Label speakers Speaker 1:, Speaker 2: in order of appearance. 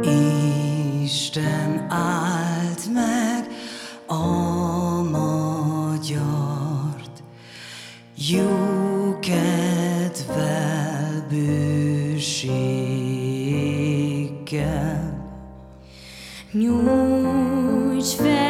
Speaker 1: Isten állt meg a magyart, jó kedvel bőséggel.
Speaker 2: Nyújts fel